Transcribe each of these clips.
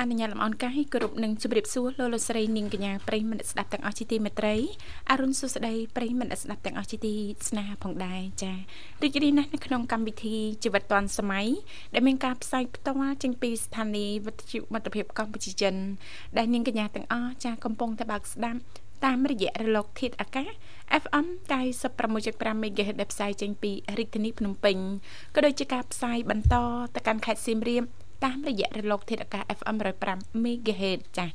អនុញ្ញាតលំអរកាយគ្រប់នឹងជម្រាបសួរលោកលោកស្រីនាងកញ្ញាប្រិយមិត្តស្ដាប់ទាំងអស់ជាទីមេត្រីអរុនសុស្ដីប្រិយមិត្តស្ដាប់ទាំងអស់ជាទីស្នេហាផងដែរចារីករាយណាស់នៅក្នុងកម្មវិធីជីវិតឌွန်សម័យដែលមានការផ្សាយផ្ទាល់ចេញពីស្ថានីយ៍វិទ្យុមិត្តភាពកម្ពុជាចិន ដែលនាងកញ្ញាទាំងអស់ចាកំពុងតែបើកស្ដាប់តាមរយៈរលកធាតុអាកាស FM 96.5 MHz ដែលផ្សាយចេញពីរាជធានីភ្នំពេញក៏ដូចជាការផ្សាយបន្តទៅកាន់ខេត្តសៀមរាប តាមរយៈរលកធាតុអាកាស FM 105 MHz ចា៎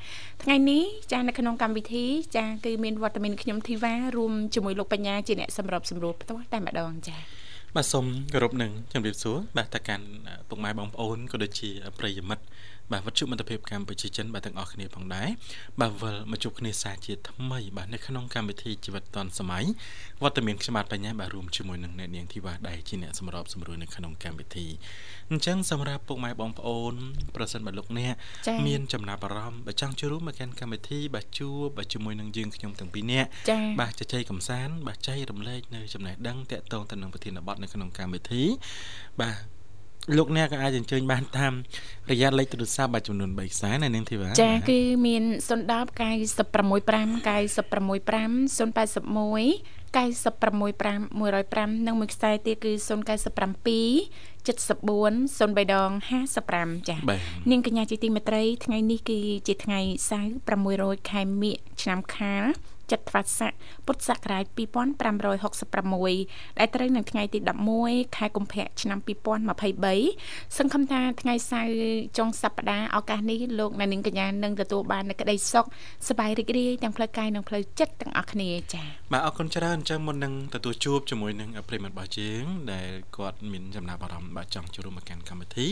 ថ្ងៃនេះចា៎នៅក្នុងកម្មវិធីចា៎គឺមានវត្តមានខ្ញុំធីវ៉ារួមជាមួយលោកបញ្ញាជាអ្នកសម្របសម្រួលផ្ទាល់តែម្ដងចា៎បាទសូមគោរពនឹងជំរាបសួរបាទតកាន់ពុកម៉ែបងប្អូនក៏ដូចជាប្រិយមិត្ត បាទវត្តជុមិត្តភាពកម្ពុជាចិនបាទទាំងអស់គ្នាផងដែរបាទវិលមកជួបគ្នាសាជាថ្មីបាទនៅក្នុងកម្មវិធីជីវិតឌွန်សម័យវត្តមានខ្ញុំបាទបញ្ញាបាទរួមជាមួយនឹងអ្នកនាងធីវ៉ាដែរជាអ្នកសម្របសម្រួលនៅក្នុងកម្មវិធីអញ្ចឹងសម្រាប់ពុកម៉ែបងប្អូន ប្រសិនបើលោកអ្នកមានចំណាប់អារម្មណ៍បើចង់ចូលរួមមកកាន់កម្មវិធីបាទជួបបាទជាមួយនឹងយើងខ្ញុំទាំងពីរនាក់បាទជជែកកំសាន្តបាទចែករំលែកនៅចំណេះដឹងតាក់ទងទៅនឹងប្រធានបទនៅក្នុងកម្មវិធីបាទ លោកអ្នកក៏អាចអញ្ជើញបានតាមរយៈលេខទូរស័ព្ទបាទចំនួន3ខ្សែណានាងធីវ៉ាចាគឺមាន010 965 965 081 965 105និងមួយខ្សែទៀតគឺ097 74 03ដង55ចា៎នាងកញ្ញាជាទីមេត្រីថ្ងៃនេះគឺជាថ្ងៃសៅរ៍600ខែមិញឆ្នាំខាល ចត្វាស័កពុទ្ធសករាជ2566ដែលត្រូវនៅថ្ងៃទី11ខែកុម្ភៈឆ្នាំ2023សង្ឃឹមថាថ្ងៃសៅរ៍ចុងសប្តាហ៍ឱកាសនេះលោកអ្នកនាងកញ្ញានឹងទទួលបាននូវក្តីសុខសប្បាយរីករាយទាំងផ្លូវកាយនិងផ្លូវចិត្តទាំងអស់គ្នាចា៎បាទអរគុណច្រើនអញ្ចឹងមុននឹងទទួលជួបជាមួយនឹងប្រិមត្តរបស់យើងដែលគាត់មានចំណាប់អារម្មណ៍បាទចង់ចូលរួមមកកាន់កម្មវិធី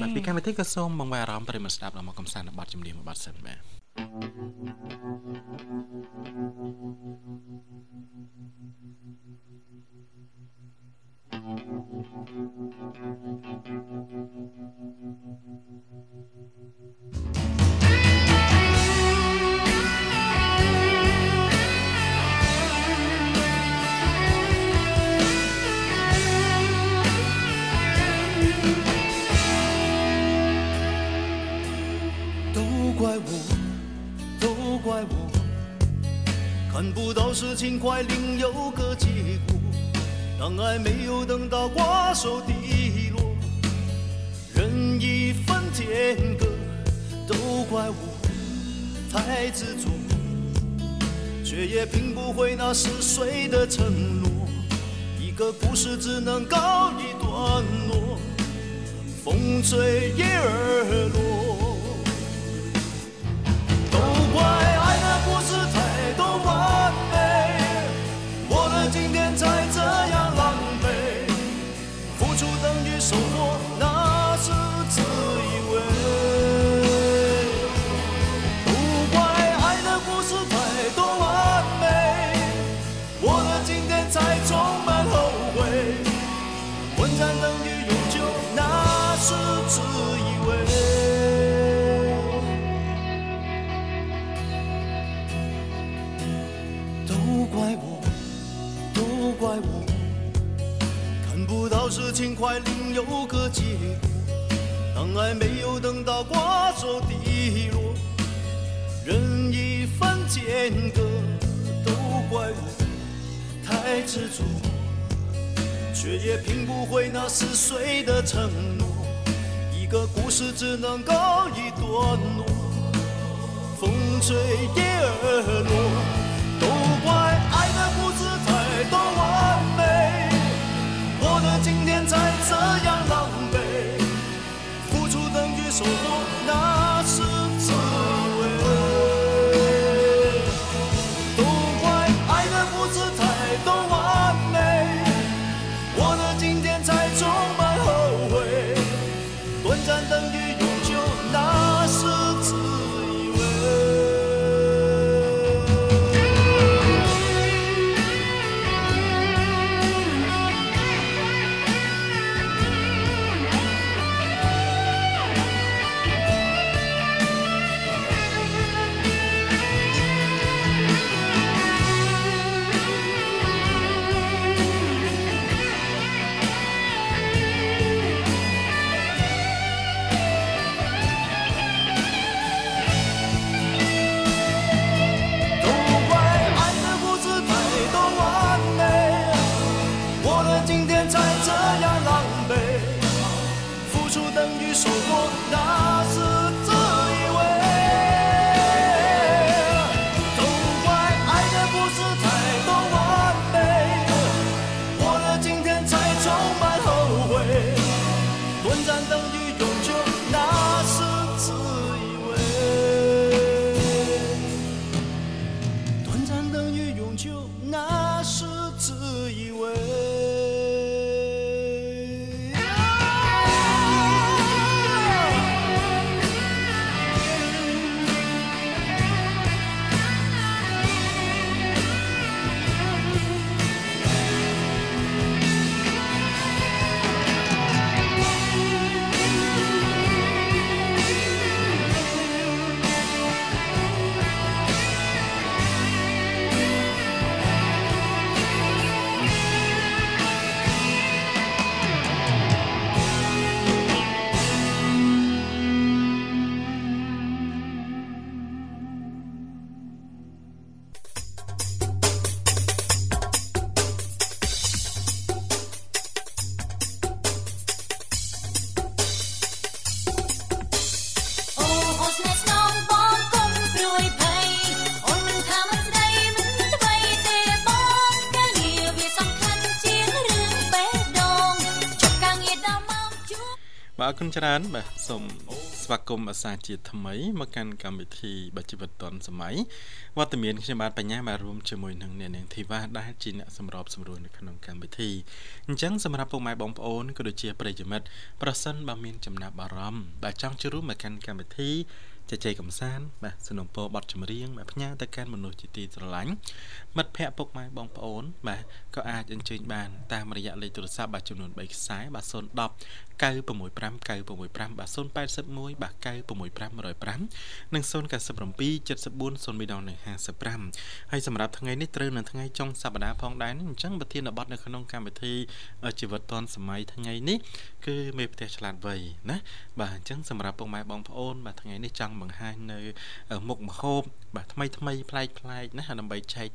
បាទពីកម្មវិធីក៏សូមបង្វែរអារម្មណ៍ប្រិមត្តស្ដាប់ដល់មកកំសាន្តបទចម្រៀងមួយបទសិនបាទ看不事情快另有个结果，当爱没有等到瓜熟蒂落，人已分天各，都怪我太执着，却也拼不回那似水的承诺。一个故事只能告一段落，风吹叶儿落，都怪爱另有个结果。当爱没有等到瓜熟蒂落，任一分间隔，都怪我太执着，却也拼不回那撕碎的承诺。一个故事只能告一段落，风吹叶儿落。都怪爱的故事太多完美，我的今天才这样狼狈，付出等于收获，自以为。 គុណច្រើនបាទសូមស្វាគមន៍អាសាជាថ្មីមកកាន់កម្មវិធីបាជីវិតឌុនសម័យវត្តមានខ្ញុំបាទបញ្ញាបាទរួមជាមួយនឹងអ្នកនាងធីវ៉ាដែលជាអ្នកសម្របសម្រួលនៅក្នុងកម្មវិធីអញ្ចឹងសម្រាប់ពុកម៉ែបងប្អូនក៏ដូចជាប្រិយមិត្តប្រសិនបើមានចំណាប់អារម្មណ៍បាទចង់ចូលរួមមកកាន់កម្មវិធី ជជែកកំសាន្តបាទสนុំពរបတ်ចម្រៀងបាទផ្ញើទៅកាន់មនុស្សជាទីស្រឡាញ់មិត្តភ័ក្តិពុកម៉ែបងប្អូនបាទក៏អាចអញ្ជើញបានតាមរយៈលេខទូរស័ព្ទបាទចំនួន3ខ្សែបាទ010 965 965បាទ081បាទ965 105និង097 74 055ហើយសម្រាប់ថ្ងៃនេះត្រូវនៅថ្ងៃចុងសប្តាហ៍ផងដែរនេះអញ្ចឹងប្រធានបទនៅក្នុងកម្មវិធីជីវិតឌុនសម័យថ្ងៃនេះគឺមេផ្ទះឆ្លាតវៃណាបាទអញ្ចឹងសម្រាប់ពុកម៉ែបងប្អូនបាទថ្ងៃនេះចង់ បង្ហាញនៅមុខម្ហូបបាទថ្មីថ្មីប្លែកប្លែកណាដើម្បីចែក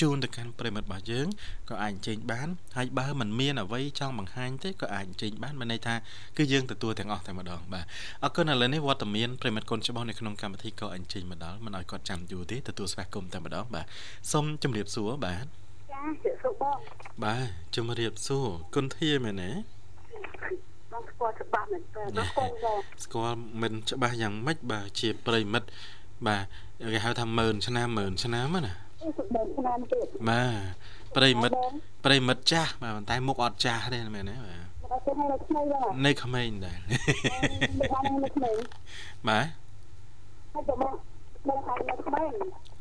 ជូនទៅកាន់ប្រិមិត្តរបស់យើងក៏អាចអញ្ជើញបានហើយបើមិនមានអ្វីចង់បង្ហាញទេក៏អាចអញ្ជើញបានមានន័យថាគឺយើងទទួលទាំងអស់តែម្ដងបាទអរគុណឥឡូវនេះវត្តមានប្រិមិត្តកូនច្បងនៅក្នុងកម្មវិធីក៏អញ្ជើញមកដល់មិនឲ្យគាត់ចាំយូរទេទទួលស្វាគមន៍តែម្ដងបាទសូមជម្រាបសួរបាទចាជិះសុបងបាទជម្រាបសួរគុណធាមែនទេ បងស្គាល់ច្បាស់មែនតើបងកូនបងស្គាល់មិនច្បាស់យ៉ាងម៉េចបាទជាប្រិមិត្តបាទគេហៅថាម៉ឺនឆ្នាំម៉ឺនឆ្នាំហ្នឹងណាអឺសុបងឆ្នាំទៀតបាទប្រិមិត្តប្រិមិត្តចាស់បាទប៉ុន្តែមុខអត់ចាស់ទេមែនទេបាទមកទៅឲ្យនៅថ្មីបងនៅក្មេងដែរមិនបាននៅថ្មីបាទហើយទៅបងបងឲ្យនៅថ្មី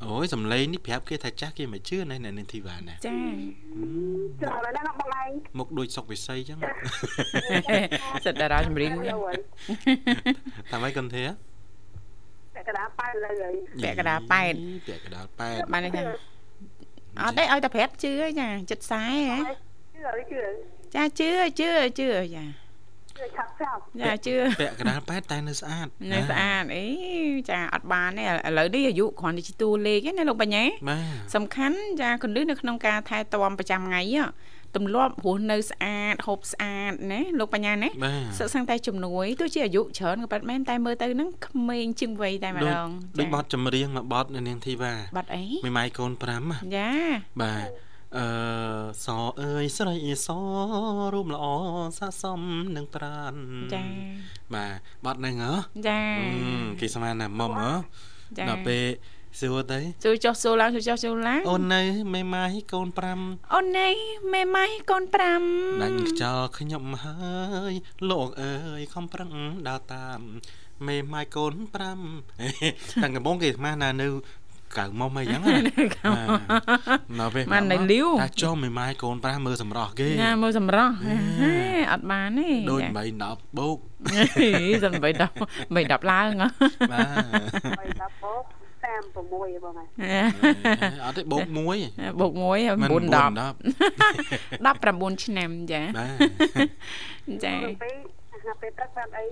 អូយសំឡេងនេះប្រាប់គេថាចាស់គេមិនជឿណែអ្នកនាងធីវ៉ាណាចាចាឥឡូវណាបងឯងមុខដូចសុកវិស័យចឹងសិតតារាចម្រៀងលើហើយតាមហើយកុនធាតែកណ្ដាលប៉ែលើហើយពាក់កណ្ដាលប៉ែតពាក់កណ្ដាលប៉ែតបានន័យថាអត់ទេឲ្យតែប្រាប់ជឿហើយចាចិត្តខ្សែហ៎ជឿហើយជឿចាជឿជឿជឿចាជឿ ឆាប់ឆាប់ចាជឿពាក់កណ្ដាលប៉ែតតែនៅស្អាតនៅស្អាតអីចាអត់បានទេឥឡូវនេះអាយុគ្រាន់តែជាតួលេខឯណាលោកបញ្ញាបាទសំខាន់ចាកន្លឹះនៅក្នុងការថែទាំប្រចាំថ្ងៃហ៎ទម្លាប់រស់នៅស្អាតហូបស្អាតណាលោកបញ្ញាណាបាទសឹកសឹងតែជំនួយទោះជាអាយុច្រើនក៏ប៉ិតមែនតែមើលទៅហ្នឹងក្មេងជាងវ័យតែម្ដូចដងដូចបត់ចម្រៀងមួយបត់នៅនាងធីវ៉ាបាត់អីមួយម៉ាយកូន5ហ៎ចាបាទ អឺសអើយស្រីសរូបល្អស័កសមនឹងប្រានចាបាទបត់ហ្នឹងហ៎ចាអឺគេស្មានណាមុំហ៎ចាដល់ពេលសួរទៅជួយចុះចូលឡើងជួយចុះចូលឡើងអូននៅមេម៉ាយកូន5អូននេះមេម៉ៃកូន5ដាច់ខ្យល់ខ្ញុំហើយលោកអើយខំប្រឹងដើរតាមមេម៉ាយកូន5តាំងកំបងគេស្មានណានៅ កៅមុំអីចឹងណាបាទមកពេលបាននៅលាវតែចុះមេម៉ាយកូន5មើលសម្រស់គេណាមើលសម្រស់ហេហេអត់បានទេដូចចា8 10បូកសំបី10 3 10ឡើងហ៎បាទហើយដល់បោក36បងហើយអត់ទេបូកមួយបូក1មិន9 10 10 19ឆ្នាំចាបាទចាពេលអាពេលទឹកបានអី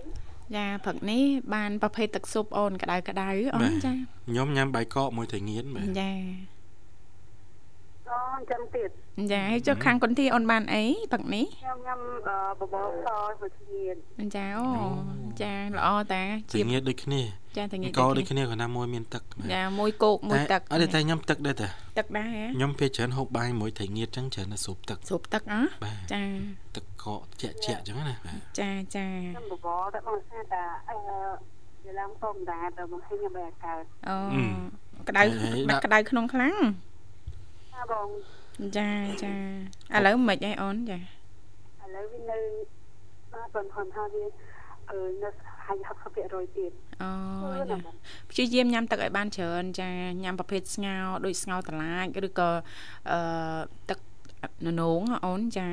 ចាព្រឹកនេះបានប្រភេទទឹកស៊ុបអូនក្តៅក្តៅអូនចាខ្ញុំញ៉ាំបាយកកមួយត្រីងៀនបាទចាអូអញ្ចឹងទៀត ចាហើយចុះខាងគុនធីអូនបានអីព្រឹកនេះខ្ញុំញ៉ាំបបរសមួយទៀតចាអូចាល្អតាត្រីជាងៀនដូចគ្នាចាតែងាយកដូចគ្នាគ្រាន់តែមួយមានទឹកបាទចាមួយគោកមួយទឹកអត់ទេតែញ៉ាំទឹកដែរតាទឹកដែរហ៎ខ្ញុំពេលច្រើនហូបបាយមួយត្រីងៀតចឹងច្រើនតែស៊ុបទឹកស៊ុបទឹកអ៎បាទចាទឹកកកជាក់ជាក់ចឹងណាបាទចាចាខ្ញុំបបរតែបងថាតាអឺវាឡើងធម្មតាតែមកឃើញខ្ញុំបែរកើតអូក្តៅក្តៅក្នុងខ្លាំងបង ចាចាឥឡូវមិនអីអូនចាឥឡូវវានៅបាទបងគាត់ថាវាអឺនៅហើយ60%ទៀតអូចាព្យាយាមញ៉ាំទឹកឲ្យបានច្រើនចាញ៉ាំប្រភេទស្ងោរដូចស្ងោរតឡាចឬក៏អឺទឹកននងអូនចា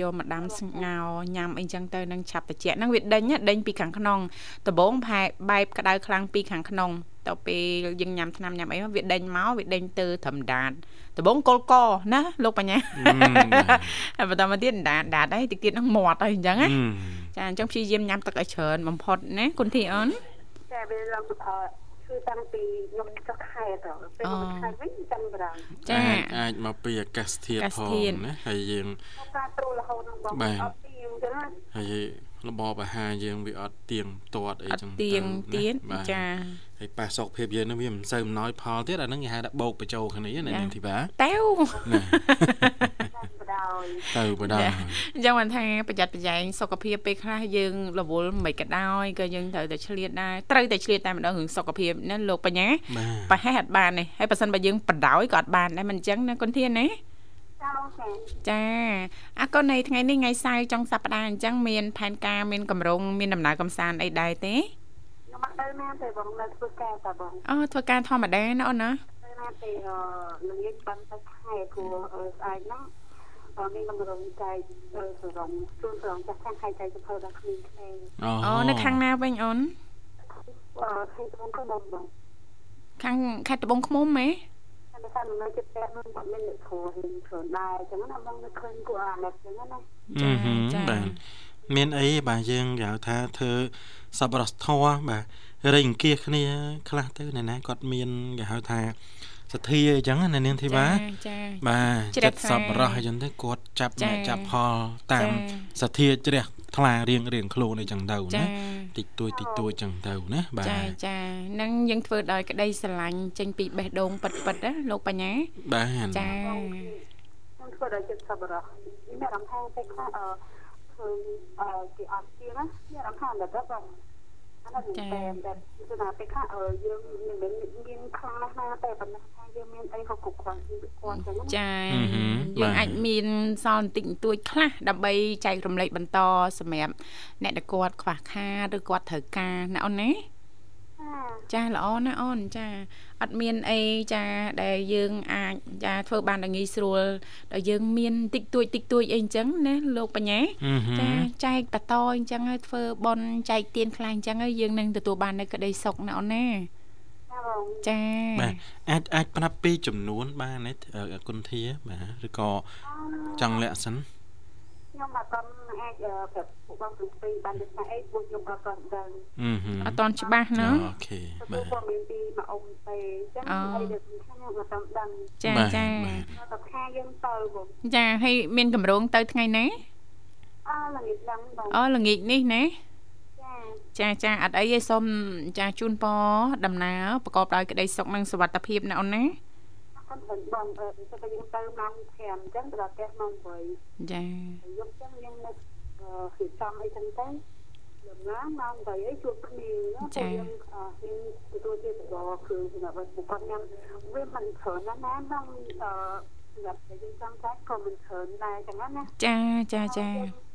យកមកដាំស្ងោរញ៉ាំអីចឹងទៅនឹងឆាប់ត្រជាក់ហ្នឹងវាដេញណាដេញពីខាងក្នុងដំបងផែបែបក្តៅខ្លាំងពីខាងក្នុង ទៅពេលយើងញ៉ាំថ្នាំញ៉ាំអីមកវាដេញមកវាដេញទៅត្រឹមដាតដំបងកុលកណាលោកបញ្ញាហើយបន្តមកទៀតដាតដាតហើយតិចទៀតហ្នឹងមាត់ហើយអញ្ចឹងណាអឺចាអញ្ចឹងព្យាយាមញ៉ាំទឹកឲ្យច្រើនបំផុតណាគុណធីអូនតែវាឡើងអឺគឺតាំងពីខ្ញុំចុះខែទៅពេលខ្ញុំខែវិញចាំបរាំងចាអាចអាចមកពីអាកាសធាតុអាកាសផងធាតុណាហើយយើងការត្រួតរហូតនឹងបងបាទអត់ទៀងចឹងណាហើយ របបអាហារយើងវាអត់ទៀងទាត់អីអត់ចឹងទៀងទៅណាទៀតបាទចាហើយប៉ះសុខភាពយើងនឹងវាមិនសូវអំណោយផលទៀតអាហ្នឹងគេហៅថាបោកបញ្ចូលគ្នាណាចានាងធីបាតែវណាចាំបដោយទៅបដាចាអញ្ចឹងបានថាប្រយ័ត្នប្រយែងសុខភាពពេលខ្លះយើងរវល់មិនក៏ដោយក៏យើងត្រូវតែឆ្លៀតដែរត្រូវតែឆ្លៀតតែម្ដងរឿងសុខភាពណាលោកបញ្ញាបាទប្រហែលអត់បានទេហើយបើសិនបើយើងបដ ாய் ក៏អត់បានដែរមិនអញ្ចឹងណាគុណធានណា ចាបងចាចាអរគុណនៃថ្ងៃនេះថ្ងៃសៅរ៍ចុងសប្តាហ៍អញ្ចឹងមានផែនការមានកម្រងមានដំណើរកំសាន្តអីដែរទេខ្ញុំអត់ទៅណាទេបងនៅធ្វើការតែបងអូធ្វើការធម្មតាណាអូនណាទៅណាទេអឺល្ងាចបានទៅខែព្រោះអឺស្អែកហ្នឹងអឺមានកម្រងចែកអឺសរងជូនសរងចាស់ខាងខែចែកទៅធ្វើដល់គ្មានក្មេងអូអូនៅខាងណាវិញអូនអឺខែទៅទៅបងបងខាងខេត្តត្បូងឃ្មុំហ៎ តែថានៅចិត្តតែនឹងគាត់មានអ្នកគ្រូហ៊ានធ្វើដែរអញ្ចឹងណាបងនៅឃើញពួកអានេះអញ្ចឹងណាអឺហឹមបាទមានអីបាទយើងគេហៅថាធ្វើសប្បុរសធម៌បាទរៃអង្គាសគ្នាខ្លះទៅណែណាគាត់មានគេហៅថា សទ្ធាអញ្ចឹងណានាងធីបាចាបាទជ្រះចិត្តថ្លាសប្បុរសអញ្ចឹងទៅគាត់ចាប់ចាអ្នកចាប់ផលតាមចាសទ្ធាជ្រះថ្លារៀងរៀងខ្លួនអីចឹងទៅចាណាតិចតួចតិចតួចចឹងទៅណាបាទចាចានឹងយើងធ្វើដោយក្តីស្រឡាញ់ចេញពីបេះដូងពិតពិតណាលោកបញ្ញាបាទចាខ្ញុំធ្វើដល់ចិត្តសប្បុរសមានអារម្មណ៍ថាពេលខ្លះអឺឃើញអឺគេអត់ជាណាមានអារម្មណ៍ថាដល់ទៅបងអានោះតែតែគឺថាពេលខ្លះអឺយើងមិនមែនមានខ្លាំងណាស់ណាតែប៉ុន្តែ ថាយើងមានអីហូបគ្រប់គ្រាន់ពីគាត់ចឹងណាចាយើងអាចមានសល់បន្តិចបន្តួចខ្លះដើម្បីចែករំលែកបន្តសម្រាប់អ្នកដែលគាត់ខ្វះខាតឬគាត់ត្រូវការណាអូនណាចាល្អណាស់អូនចាអត់មានអីចាដែលយើងអាចចាធ្វើបានដល់ងាយស្រួលដល់យើងមានតិចតួចតិចតួចអីអញ្ចឹងណាលោកបញ្ញាអឺហឹចាមចែកតតអញ្ចឹងហើយធ្វើបន់ចែកទៀនខ្លះអញ្ចឹងហើយយើងនឹងទទួលបាននៅក្តីសុខណាអូនណា ចាបងចាបាទអាចអាចប្រាប់ពីចំនួន បានទេអឺគុណធាបាទឬក៏ចង់លាក់សិនខ្ញុំអត់ទាន់អាចអឺប្រាប់ពួកបងទាំងពីរបានដូចថាអីពួកខ្ញុំអត់ទាន់ដឹងអឺហឹមអត់តន់ច្បាស់ណាអូខេព្រោះបាទគាត់មានពីមកអ៊ំទេអញ្ចឹងអូអីដែលខ្ញុំខ្ញុំអត់ទាន់ដឹងចាបាទចាបាទតែខែយើងទៅបងចាហើយមានកម្រងទៅថ្ងៃណាអើល្ងាចដឹងបងអូល្ងាចនេះណា ចាចាចាអត់អីទេសូមចាជូនពរដំណើរប្រកបដោយក្តីសុខនិងសុវត្ថិភាពណាអូនណាអត់មិនបងអឺតែតែយើងទៅម៉ោង5អញ្ចឹងទៅដល់ផ្ទះម៉ោង8ចាហើយយកចឹងយើងនៅអឺគឺសំអីចឹងទៅលំណាម៉ោង8អីជួបគ្នាណាពួកយើងអឺមានទទួលជាបបគឺសម្រាប់បុគ្គលញ៉ាំវាមិនច្រើនណាស់ណាក្នុងអឺសម្រាប់តែយើងចង់ចាច់ក៏មិនច្រើនដែរចឹងណាចាចាចា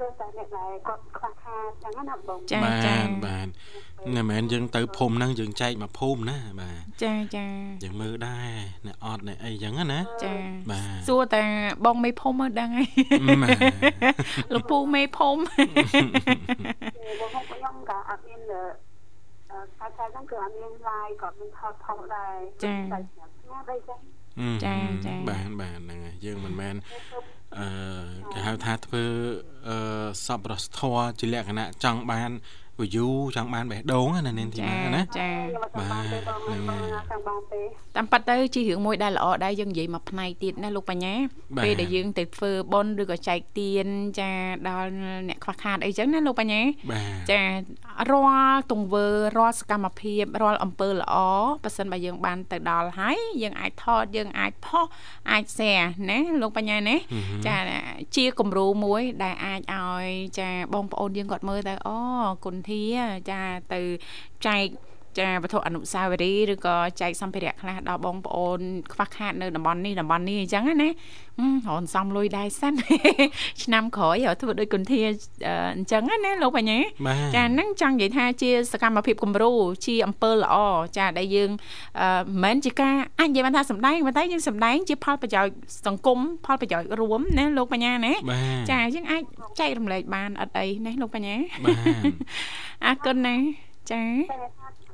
រឿងរឿងតែអ្នកដែលគាត់ខ្វះខាតចឹងណាបងចាបាទចាបាទមិនមែនយើងទៅភូមិហ្នឹងយើងចែកមកភូមិណាបាទចាចាយើងមើលដែរអ្នកអត់អ្នកអីចឹងណាចាបាទសួរតែបងមេភូមិមើលដឹងហើយបាទលោកពូមេភូមិបងខ្ញុំក៏អត់មានអឺតែតែហ្នឹងគឺអត់មាន live ក៏មានថតថតដែរតែស្ងាត់ដែរចឹងអឺចាចាបាទបាទហ្នឹងហើយយើងមិនមែនអឺ គេហៅថាធ្វើអឺសប្បុរសធម៌ជាលក្ខណៈចង់បាន view ចង់បានបេះដូងណានាងធីចាបាណាចាខ្ញុំអត់ចង់បានទេបងខ្ញុំអត់ចង់បានទេតាមប៉ាត់ទៅជារឿងមួយដែលល្អដែរយើងនិយាយមកផ្នែកទៀតណាលោកបញ្ញាបាទពេលដែលយើងទៅធ្វើបុណ្យឬក៏ចែកទានចាដល់អ្នកខ្វះខាតអីចឹងណាលោកបញ្ញាបាទចារាល់ទង្វើរាល់សកម្មភាពរាល់អំពើល្អប៉ះសិនបើយើងបានទៅដល់ហើយយើងអាចថតយើងអាចផុសអាច share ណាលោកបញ្ញាណាចាជាគំរូមួយ ដែលអាចឲ្យចាបងប្អូនយើងគាត់មើលទៅអូគុណធាចាទៅចែក ចាវត្ថុអនុស្សាវរីយ៍ឬក៏ចែកសម្ភារៈខ្លះដល់បងប្អូនខ្វះខាតនៅតំបន់នេះតំបន់នេះអញ្ចឹងណាហឹមរនសំលុយដែរសិនឆ្នាំក្រោយឲ្យធ្វើដូចគុនធាអឺអញ្ចឹងណាលោកបញ្ញាបាទចាហ្នឹងចង់និយាយថាជាសកម្មភាពគំរូជាអំពើល្អចាដែលយើងអឺមិនមែនជាការអាចនិយាយបានថាសម្ដែងប៉ុន្តែយើងសម្ដែងជាផលប្រយោជន៍សង្គមផលប្រយោជន៍រួមណាលោកបញ្ញាណាបាទចាយើងអាចចែករំលែកបានអត់អីណាលោកបញ្ញាបាទអរគុណណាចា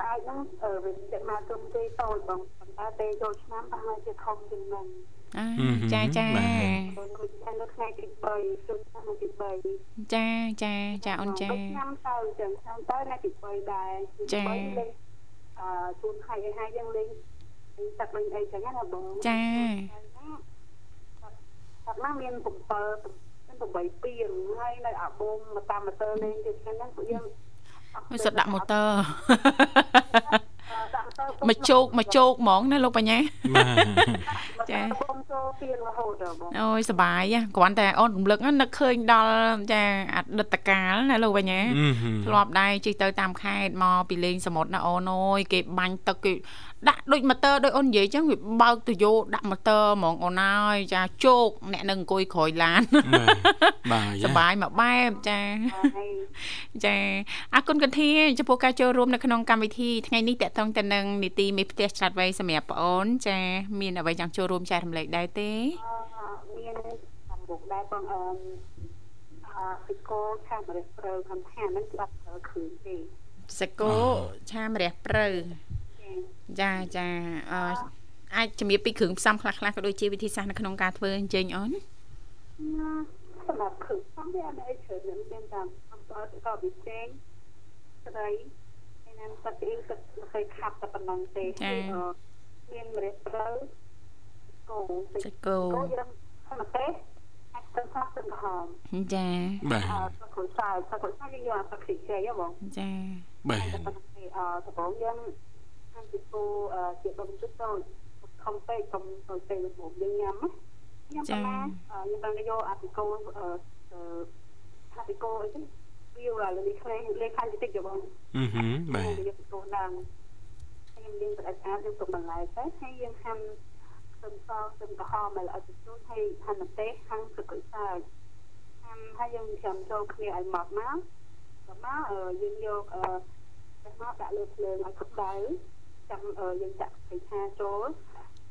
តែថាស្អាតហ្នឹងអឺវាចិត្តមកទុំទេតូចបងប៉ុន្តែពេលចូលឆ្នាំប្រហែលជាធំជាងហ្នឹងអើហឹមចាចាបាទបងគិតថានៅថ្ងៃទី3ចូលឆ្នាំទី3ចាចាចាអូនចាឆ្នាំទៅចឹងឆ្នាំទៅថ្ងៃទី3ដែរចា៎លេងអឺជួនខែឲ្យហើយយើងលេងលេងទឹកលេងអីចឹងណាបងចាថាមកមាន7មាន8ពីងហើយនៅអាបូមមកតាមម៉ូទ័រលេងទៀតហ្នឹងពួកយើង មិនសុទ្ធដាក់ម៉ូទ័រអឺដាក់ទៅមកជោកមកជោកហ្មងណាលោកបញ្ញាបាទចាចាបងចូលពីរហូតដល់បងអូយសប្បាយហ่ะគ្រាន់តែអូនរំលឹកណានឹកឃើញដល់ចាអតីតកាលណាលោកបញ្ញាអឺហឹមធ្លាប់ដែរជិះទៅតាមខេត្តមកពីលេងសមុទ្រណាអូនអើយគេបាញ់ទឹកគេ ដាក់ដូចម៉ូទ័រដូចអូននិយាយចឹងវាបើកទៅយកដាក់ម៉ូទ័រហ្មងអូនអើយចាជោកអ្នកនឹងអង្គុយក្រោយឡានបាទបាទសប្បាយមួយបែបចាហើយចាអរគុណកន្ធាចំពោះការចូលរួមនៅក្នុងកម្មវិធីថ្ងៃនេះតកតងទៅនឹងនីតិមេផ្ទះឆ្លាតវៃសម្រាប់បងអូនចាមានអ្វីចង់ចូលរួមចែករំលែកដែរទេអឺមានសំបុកដែរបងអឺអឺពីកោឆាមរិះព្រើកំថាហ្នឹងគឺអត់ប្រើគ្រឿងទេសកោឆាមរះព្រៅ ចាចាអឺអាចជំរាបពីគ្រឿងផ្សំខ្លះៗក៏ដូចជាវិធីសាស្ត្រនៅក្នុងការធ្វើអញ្ចឹងអូនសម្រាប់គ្រឿងផ្សំវាអត់អីច្រើនទេមានតាមអំបិលក៏ប៊ីចេងស្រីហើយនឹងទឹកអ៊ីទឹកស្អីខាប់តែប៉ុណ្ណឹងទេហើយអឺមានម្រេចព្រៅកូនសកោកូនយើងហើយមកទេអាចទៅសាស្ត្រទៅក្រហមចាបាទអឺទឹកគ្រូសាយទឹកគ្រូសាយយើងយកទឹកខ្ទិះចេហ៎បងចាបាទតែប៉ុណ្ណឹងទេអឺដំបូងយើង អាចពីពូអឺជាដុំទឹកតូចខំពេកខំទៅពេករបស់យើងញ៉ាំណាញ៉ាំប៉ុណ្ណាអឺយើងបានយកអាពីកូអឺអឺអាពីកូអីហ្នឹងវាឡាលីខ្លែងលេខខាងតិចទេបងអឺហឹមបាទយើងពីកូឡើងហើយយើងលាងទឹកស្អាតយើងទុកបន្លែទៅហើយយើងហាន់ខ្ទឹមសខ្ទឹមក្រហមឲ្យឲ្យជូរហើយហាន់ម្ទេសហាន់ទឹកក្រូចសើចហាន់ហើយយើងចាំចូលគ្នាឲ្យម៉ត់មកដល់មកអឺយើងយកអឺដាក់មកដាក់លើភ្លើងឲ្យក្តៅ ចាំអឺយើងចាក់ប្រេងឆាចូល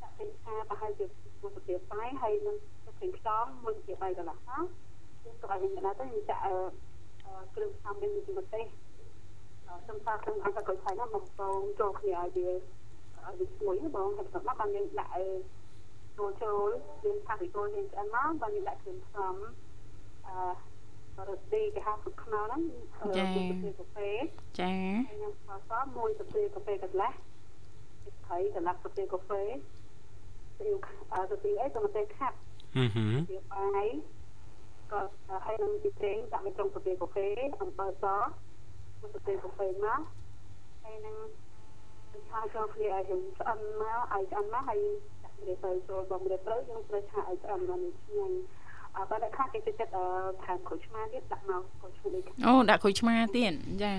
ចាក់ប្រេងឆាប្រហែលជាមួយស្ទាបបាយហើយនឹងទឹកប្រេងខ្យងមួយស្ទាបបាយកន្លះមកយើងទុកឲ្យយើងក្តៅទៅយើងចាក់អឺអឺគ្រឿងផ្សំមានជាម្ទេសអឺសំខាន់ក្នុងអង្គកុយឆៃនោះមកបងចូលគ្នាឲ្យវាឲ្យវាឈ្ងុយណាបងហើយបន្ទាប់មកបានយើងដាក់អឺចូលចូលយើងថាពីចូលយើងឆ្អិនមកបានយើងដាក់គ្រឿងផ្សំអឺរ៉ូឌីគេហៅទឹកខ្នុរហ្នឹងអឺមួយកាហ្វេចាហើយខ្ញុំស្ករសមួយស្ព្រាកាហ្វេកន្លះ ទឹកត្រីកន្លះស្ព្រាកាហ្វេស្អ៊ីវអឺស្អ៊ីវអីទៅមកខាប់អឺហឹមស្អ៊ីវបាយក៏ហើយនឹងទីប្រេងដាក់នៅក្នុងស្ព្រាកាហ្វេអំបិលសមួយស្ព្រាកាហ្វេមកហើយនឹងឆាចូលគ្នាឲ្យយើងឆ្អិនមកឲ្យឆ្អិនមកហើយដាក់ម្រេចទៅចូលបងម្រេចទៅយើងត្រូវឆាឲ្យឆ្អិនមកនេះឆ្ងាញ់អើបើដាក់ខាត់គេទៅចិត្តអឺថែមក្រូចឆ្មាទៀតដាក់មកក្រូចឆ្មានេះអូដាក់ក្រូចឆ្មាទៀតចា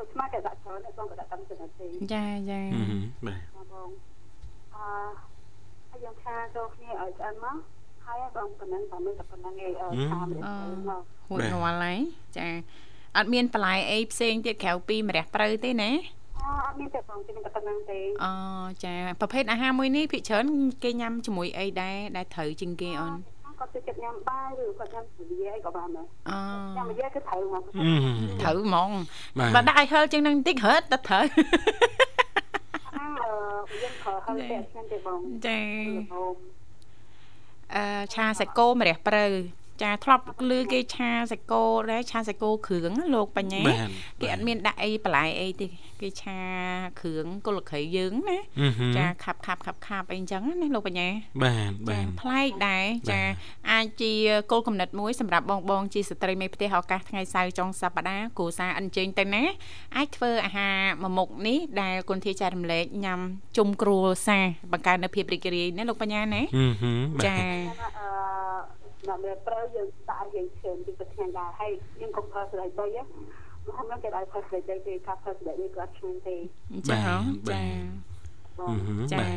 ក្រូចឆ្មាគេដាក់ច្រើនតែបងក៏ដាក់តាមចំណុចទេចាចាអឺហឹមបាទបងបងអឺហើយយើងឆាចូលគ្នាឲ្យឆ្អិនមកហើយបងប៉ុណ្ណឹងតែមានតែប៉ុណ្ណឹងឯងអឺឆាម្រេចទៅមកហួចរាល់ហើយចាអត់មានបន្លែអីផ្សេងទៀតក្រៅពីម្រះព្រៅទេណាអឺអត់មានតែបងទេមានតែប៉ុណ្ណឹងទេអូចាប្រភេទអាហារមួយនេះភាគច្រើនគេញ៉ាំជាមួយអីដែរដែលត្រូវជាងគេអូន គាត់ទៅចិត្តញ៉ាំបាយឬគាត់ញ៉ាំពលាអីក៏បានដែរអូញ៉ាំពលាគឺត្រូវមកអឺហឹមត្រូវហ្មងបាទបើដាក់ឲ្យហឹលជាងនឹងបន្តិចរត់ទៅត្រូវអឺយើងខើហើយតែអត់ខ្ញុំទេបងចាបងអឺឆាសាច់គោម្រះព្រៅ ចាធ្លាប់ឮគេឆាសាច់គោដែរឆាសាច់គោគ្រឿងណាលោកបញ្ញាបាទគេអត់មានដាក់អីបន្លែអីទេគេឆាគ្រឿងគល់ក្រីយើងណាអឺហឹមចាខាប់ខាប់ខាប់ខាប់អីអញ្ចឹងណាលោកបញ្ញាបាទបាចាទប្លែកដែរចាបាទអាចជាគោលគំនិតមួយសម្រាប់បងបងជាស្ត្រីមេផ្ទះឱកាសថ្ងៃសៅរ៍ចុងសប្តាហ៍គ្រួសារអិនជើញទៅណាអាចធ្វើអាហារមួយមុខនេះដែលគុនធាចែករំលែកញ៉ាំជុំគ្រួសារបង្កើននូវភាពរីករាយណាលោកបញ្ញាណាអឺហឹមបាទចាអឺ ណាស់មានប្រើយើងដាក់យើងឈើពីប្រធានដែរហើយយើងកុំប្រើស្រីបីហ្នឹងគេឲ្យផឹកស្ដីគេថាផឹកស្ដីគេគាត់ឆ្ងាញ់ទេចាបាទចាបអឺងហឹមចាបាទ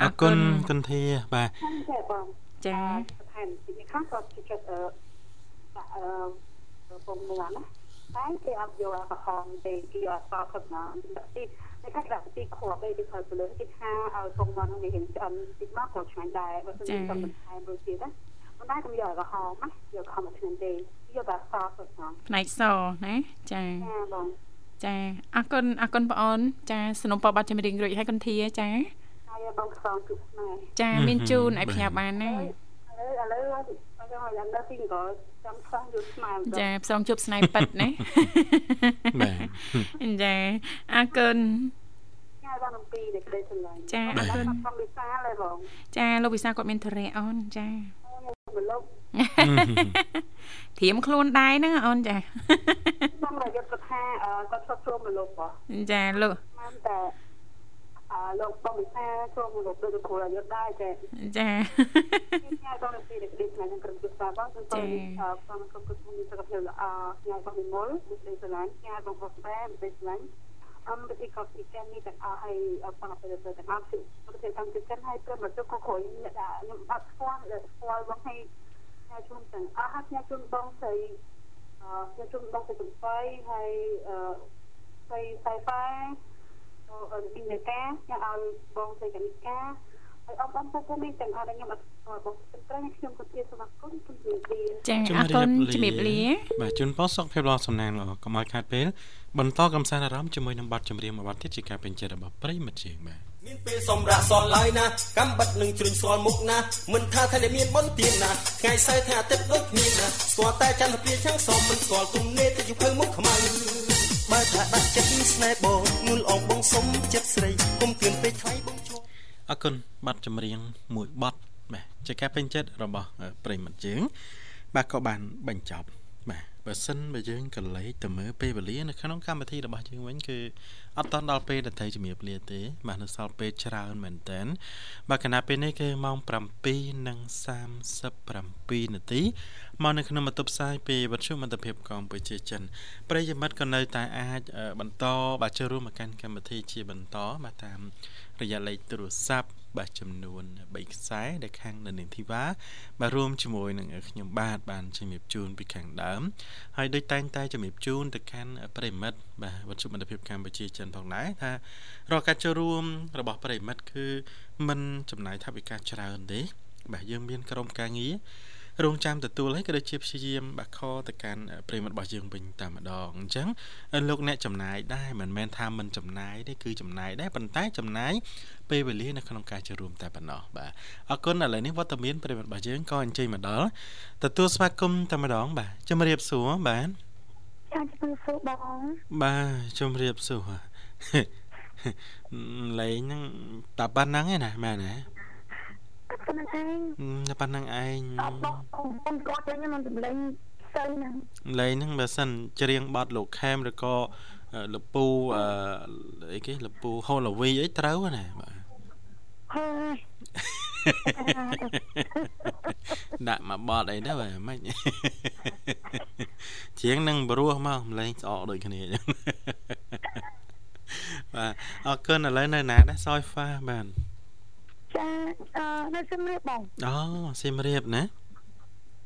អរគុណគុណធាបាទហ្នឹងទេបងចាស្ថានភាពនេះខាងគាត់ជិះចិត្តអឺដាក់អឺពងមួនណាតែគេអត់យកអាក្រហមទេគេអត់សល់ខឹកណាទីតែខាងដាក់ទីខួបទេគេធ្វើទៅលើគេថាឲ្យពងមួននេះហិនឆ្អិនតិចមកក៏ឆ្ងាញ់ដែរបើមិនតាមបន្ថែមរសជាតិណា ប៉ុន្តែខ្ញុំយកអាក្រហមណាយកខំមកឆ្ងាញ់ទេយកតែសល់ខឹកណាផ្នែកសណាចាចាបងចាអរគុណអរគុណបងអូនចាสนុំពរប័ណ្ណចម្រៀងរួចហើយគុនធាចាហើយបងខ្សងជួបស្នេហ៍ចាមានជូនឲ្យផ្ញើបានណាឥឡូវឥឡូវខ្ញុំឲ្យដល់ទីក៏ចាំខ្សងជួបស្នេហ៍ចាផ្សងជប់ស្នៃប៉ិតណាបាទចាអរគុណញ៉ាំបានអំពីនៃក្តីស្រឡាញ់ចាអរគុណខ្ញុំវិសាលហើយបងចាលោកវិសាគាត់មានធរៈអូនចា មកលោកធៀមខ្លួនដែរហ្នឹងអូនចាខ្ញុំរយត់គាត់ថាគាត់ឈប់ចូលមកលោកបងចាលោកបានតែអឺលោកបងវិសាចូលមកលោកដូចគ្រូរយត់ដែរតែចាញ៉ាំបានអំពីនៃក្តីស្រឡាញ់ខ្ញុំក្រុមវិសាបងខ្ញុំទៅខ្ញុំក្រុមក្រុមមានសុខភាពល្អញ៉ាំបងនិមលក្តីស្រឡាញ់ញ៉ាំបងបងស្បែក្តីស្រឡាញ់ អមពីកោពីចាននេះទាំងអស់ហើយបងប្អូនទៅទាំងអស់គឺប្រទេសតាមចិត្តហើយព្រមទៅក៏គ្រួខ្ញុំអត់ស្គាល់ស្គាល់បងឲ្យញ៉ាំជុំទាំងអស់ហើយញ៉ាំជុំបងស្រីអឺញ៉ាំជុំបងទៅចំបៃហើយអឺស្រីស្រីប៉ែអឺពីនេកាញ៉ាំឲ្យបងស្រីកនិកាហើយ អបអរពុកមីទាំងអស់ខ្ញុំអត់ស្គាល់បងត្រង់ខ្ញុំក៏ជាស្វាគមន៍ជំរាបលាចាអរគុណជំរាបលាបាទជូនពរសុខភាពល្អសំណាងល្អកុំឲ្យខាតពេលបន្តកំសាន្តអារម្មណ៍ជាមួយនឹងបទចម្រៀងមួយបទទៀតជាការពេញចិត្តរបស់ប្រិយមិត្តជាងបាទមានពេលសម្រាប់សល់ឡើយណាកំបិតនឹងជ្រុញស្គាល់មុខណាមិនថាថាតែមានបុណ្យទានណាថ្ងៃសៅរ៍ថាអាទិត្យដូចគ្នាណាស្គាល់តែចន្ទព្រាឆាំងសមមិនស្គាល់ទុំនេតទៅយភៅមុខខ្មៅបើថាដាក់ចិត្តស្នេហ៍បងងុលអងបងសុំចិត្តស្រីគុំគឿនពេកថ្លៃបងឈប់ អរគុណប័ណ្ណចម្រៀងមួយប័ណ្ណបាទជាការពេញចិត្តរបស់អឺប្រិយមិត្តយើងបាទក៏បានបញ្ចប់បាទបើសិនបើយើងក៏លេចទៅមើលពេលវេលានៅក្នុងកម្មវិធីរបស់យើងវិញគឺអត់តន់ដល់ពេលដែលត្រូវជំរាបលាទេបាទនៅសល់ពេលច្រើនមែនតើបាទខណៈពេលនេះគឺម៉ោង7:37នាទីមកនៅក្នុងបន្ទប់ផ្សាយពីវិទ្យុមិត្តភាពកម្ពុជាចិនប្រិយមិត្តក៏នៅតែអាចអឺបន្តបាទចូលរួមមកកាន់កម្មវិធីជាបន្តបាទតាម រយៈលេខទូរស័ព្ទបាទចំនួន3ខ្សែដែលខាងនៅនាងធីវ៉ាបាទរួមជាមួយនឹងខ្ញុំបាទបានជំរាបជូនពីខាងដើមហើយដូចតែងតែជំរាបជូនទៅកាន់ប្រិមិត្តបាទវត្តជមិត្តភាពកម្ពុជាចិនផងដែរថារាល់ការចូលរួមរបស់ប្រិមិត្តគឺមិនចំណាយថវិកាច្រើនទេបាទយើងមានក្រុមការងារ រងចាំទទួលហើយក៏ដូចជាព្យាយាមបាក់ខទៅកាន់ប្រិមិត្តរបស់យើងវិញតែម្ដងអញ្ចឹងលោកអ្នកចំណាយដែរមិនមែនថាមិនចំណាយទេគឺចំណាយដែរប៉ុន្តែចំណាយពេលវេលានៅក្នុងការចូលរួមតែប៉ុណ្ណោះបាទអរគុណឥឡូវនេះវត្តមានប្រិមិត្តរបស់យើងក៏អញ្ជើញមកដល់ទទួលស្វាគមន៍តែម្ដងបាទជំរាបសួរបាទចាជំរាបសួរបងបាទជំរាបសួរលេងហ្នឹងតែប៉ុណ្្នឹងឯណាមែនទេ ប៉ុណ្្នឹងឯងតែប៉ុណ្្នឹងឯងអត់បងខ្ញុំគាត់លេងមិនសម្លេងទៅណាលេងហ្នឹងបើសិនច្រៀងបទលោកខេមឬក៏អឺលពូអឺអីគេលពូហូឡវីអីត្រូវណាបាទហើយដាក់មកបត់អីទៅបាទមិនច្រៀងនឹងព្រោះមកម្លេងស្អកដូចគ្នាអញ្ចឹងបាទអរគុណឥឡូវនៅណាដែរសយហ្វាបាទ ចាអឺនៅជំរាបបងអូសៀមរាបណា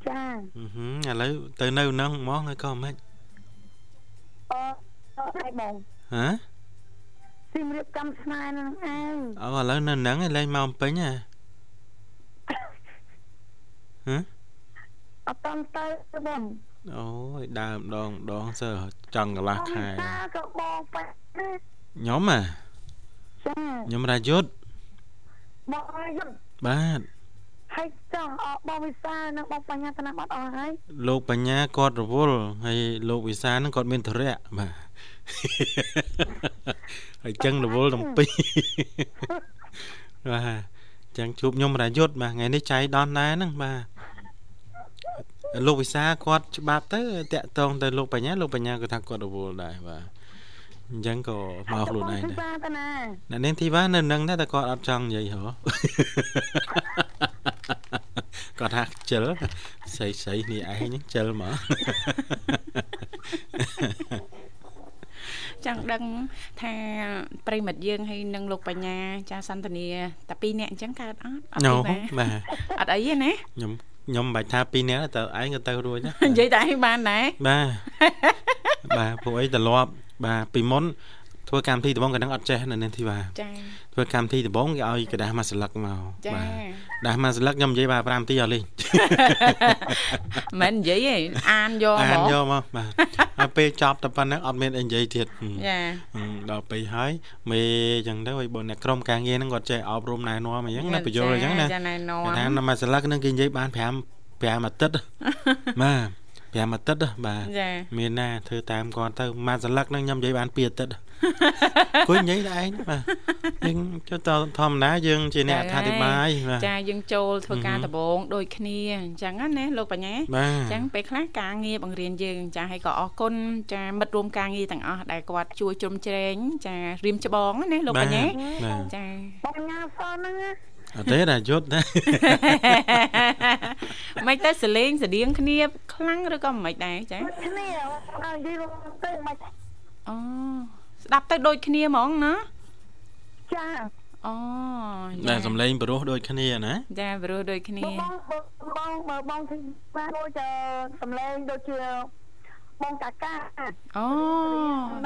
ចាអឺហឹមឥឡូវទៅនៅហ្នឹងហ្មងហើយក៏មិនអឺអត់ឯងបងហ៎ជំរាបកម្មស្នេហ៍នឹងឯងអូឥឡូវនៅហ្នឹងឯងលេងមកអំពេញហ៎ហ៎អត់តន់ទៅបងអូយដើមដងដងសើចង់កន្លះខែតាក៏បងប៉ាខ្ញុំហ៎ចាខ្ញុំរាយុទ្ធ បងយល់បាទហើយចង់អបបងវិសានិងបងបញ្ញាតំបាត់អស់ហើយលោកបញ្ញាគាត់រវល់ហើយលោកវិសាហ្នឹងគាត់មានធរៈបាទហើយចឹងរវល់ទាំងពីរបាទចឹងជួបខ្ញុំរាយុទ្ធបាទថ្ងៃនេះចៃដន្យដែរហ្នឹងបាទលោកវិសាគាត់ច្បាប់ទៅតាក់តងទៅលោកបញ្ញាលោកបញ្ញាគាត់ថាគាត់រវល់ដែរបាទ អញ្ចឹងក៏មកខ្លួនឯងទៅដែរបាតាណាអ្នកនាងធីវ៉ានៅនឹងដែរតែគាត់អត់ចង់និយាយហ៎គាត់ថាខ្ជិលស្អីស្អីនេះឯងហ្នឹងខ្ជិលមកចង់ដឹងថាប្រិមិត្តយើងហើយនឹងលោកបញ្ញាចាសន្តានាតែពីរនាក់អញ្ចឹងកើតអត់អត់ណូទេបាទបាទអត់អីទេណាខ្ញុំខ្ញុំមិនបាច់ថាពីរនាក់ទេតើឯងក៏ទៅរួចដែរនិយាយតែឯងបានដែរបាទបាទពួកអីត្រឡប់ បាទពីមុនធ្វើកម្មវិធីដំបងក៏នឹងអត់ចេះនៅនាងធីវ៉ាចាធ្វើកម្មវិធីដំបងគេឲ្យកដាស់មួយស្លឹកមកបាទដាស់មួយស្លឹកខ្ញុំនិយាយបាទ5នាទីអស់លេងមិននិយាយទេអានយកមកអានយកមកបាទហើយពេលចប់តែប៉ុណ្ណឹងអត់មានអីនិយាយទៀតចាដល់ពេលហើយមេអញ្ចឹងទៅឲ្យបងអ្នកក្រុមការងារហ្នឹងគាត់ចេះអប់រំណែនាំអញ្ចឹងណាបញ្យល់អញ្ចឹងណាចាណែនាំថាមួយស្លឹកហ្នឹងគេនិយាយបាន5 5អាទិត្យបាទ 5អាទិត្យបាទចាមានណាធ្វើតាមគាត់ទៅមួយស្លឹកហ្នឹងខ្ញុំនិយាយបាន2អាទិត្យគួយនិយាយតែឯងបាទយើងចុះតធម្មតាយើងជាអ្នកអត្ថាធិប្បាយបាទចាយើងចូលធ្វើការហឹមដំបងដូចគ្នាអញ្ចឹងណាលោកបញ្ញាបាទអញ្ចឹងពេលខ្លះការងារបង្រៀនយើងចាហើយក៏អរគុណចាមិត្តរួមការងារទាំងអស់ដែលគាត់ជួយជ្រោមជ្រែងចារៀមច្បងណាលោកបញ្ញាបាទចាបងញ៉ាសហ្នឹងណា អត់ទេតែយុទ្ធណាមិនទៅសលេងស្តៀងគ្នា ខ្លាំងឬក៏មិនដែរចាគ្នាអើនិយាយរួមទៅមិនអូស្ដាប់ទៅដូចគ្នាហ្មងណាចាអូតែសំឡេងបរោះដូចគ្នាណាចាព្រោះដូចគ្នាបងបងបើបងធីបានដូចសំឡេងដូចជាបងកាកាអូ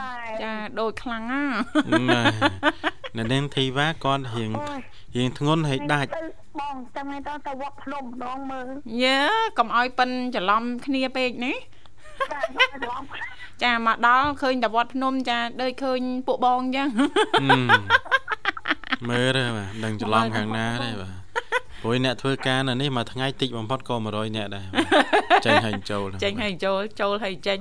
ដែរចាដូចខ្លាំងណាបាទ នៅនាងធីវ៉ាគាត់រៀងអូយរៀងធ្ងន់ហើយដាច់ទៅបងចាំមិនទៅទៅវត្តភ្នំម្ដងមើលយេកុំឲ្យប៉ិនច្រឡំគ្នាពេកណាចាទៅឡំចាមកដល់ឃើញតែវត្តភ្នំចាដូចឃើញពួកបងអញ្ចឹងហឹមមើលទេបាទដឹងច្រឡំខាងណាទេបាទព្រោះអ្នកធ្វើការនៅនេះមួយថ្ងៃតិចបំផុតក៏100នាក់ដែរបាទចេញហើយចូលហ្នឹងចេញហើយចូលចូលហើយចេញ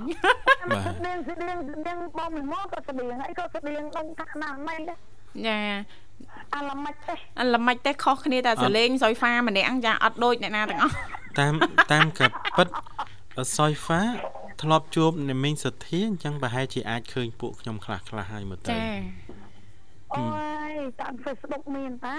បាទស្តៀងស្តៀងស្តៀងបងមិនមកក៏ស្តៀងហើយក៏ស្តៀងដងកាក់ណាស់មិនដែរ ចាអាឡម៉េចទេអល្មិចតែខុសគ្នាតែសលេងសុយហ្វាម្នាក់ចាអត់ដូចអ្នកណាទាំងអស់តាមតាមកាពិតសុយហ្វាធ្លាប់ជួបអ្នកមីងសុធាអញ្ចឹងប្រហែលជាអាចឃើញពួកខ្ញុំខ្លះខ្លះហើយមើលទៅចាអូយតាម Facebook មានតា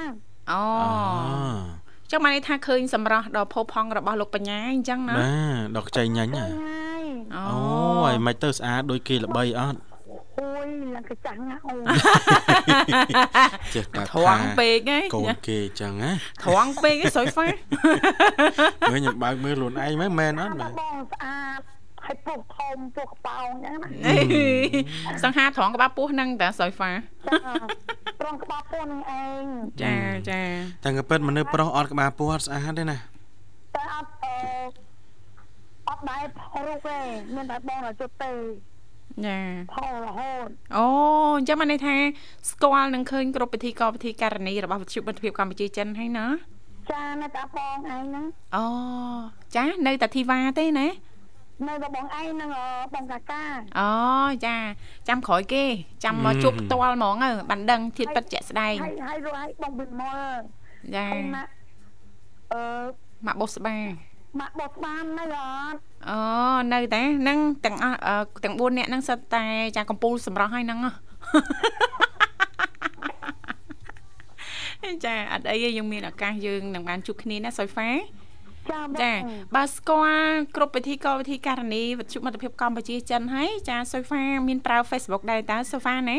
អូអូចឹងមកនេះថាឃើញសម្រស់ដ៏ផូរផង់របស់លោកបញ្ញាអញ្ចឹងណាបាទដល់ខ្ចីញញហ៎ហើយអូអូហើយមិនទៅស្អាតដូចគេល្បីអត់ អូយឡើងកចាំងណាអូចេះតែត្រង់ពេកហ៎កូនគេអញ្ចឹងណាត្រង់ពេកហ៎សុយហ្វាមើលខ្ញុំបើកមើលខ្លួនឯងមើលមែនអត់បាទបងស្អាតហើយពុកធំពុកកប៉ោងអញ្ចឹងណាសង្ហាត្រង់ក្បាលពោះហ្នឹងតាសុយហ្វាចាត្រង់ក្បាលពោះនឹងឯងចាចាតែកាពិតមនុស្សប្រុសអត់ក្បាលពោះអត់ស្អាតទេណាតែអត់អឺអត់ដែរផលរូបទេមានតែបងតែជុតទេ ចាផលរហូតអូអញ្ចឹងមកនេះថាស្គាល់នឹងឃើញគ្រប់ពិធីកពិធីករណីរបស់វិទ្យុមិត្តភាពកម្ពុជាចិនហើយណាចានៅតែបងឯងហ្នឹងអូចានៅតែធីវ៉ាទេណានៅតែបងឯងហ្នឹងអឺបងកាកាអូចាចាំក្រោយគេចាំមកជួបផ្ទាល់ហ្មងទៅបានដឹងធាតពិតជាក់ស្ដែងហើយហើយរស់ឲ្យបងវិមលចាអីណាអឺមកបុស្បា ម៉ាក់បោះបាននៅអត់អូនៅតែហ្នឹងទាំងអស់អឺទាំង4នាក់ហ្នឹងសិតតែចាកំពូលសម្រាប់ហើយហ្នឹងហ៎ចាអត់អីទេយើងមានឱកាសយើងនឹងបានជួបគ្នាណាសុយហ្វាចាបងចាបើស្គាល់គ្រប់វិធីកលវិធីការនីវិទ្យុមិត្តភាពកម្ពុជាចិនហើយចាសុយហ្វាមានប្រើ Facebook ដែរតើសុយហ្វាណា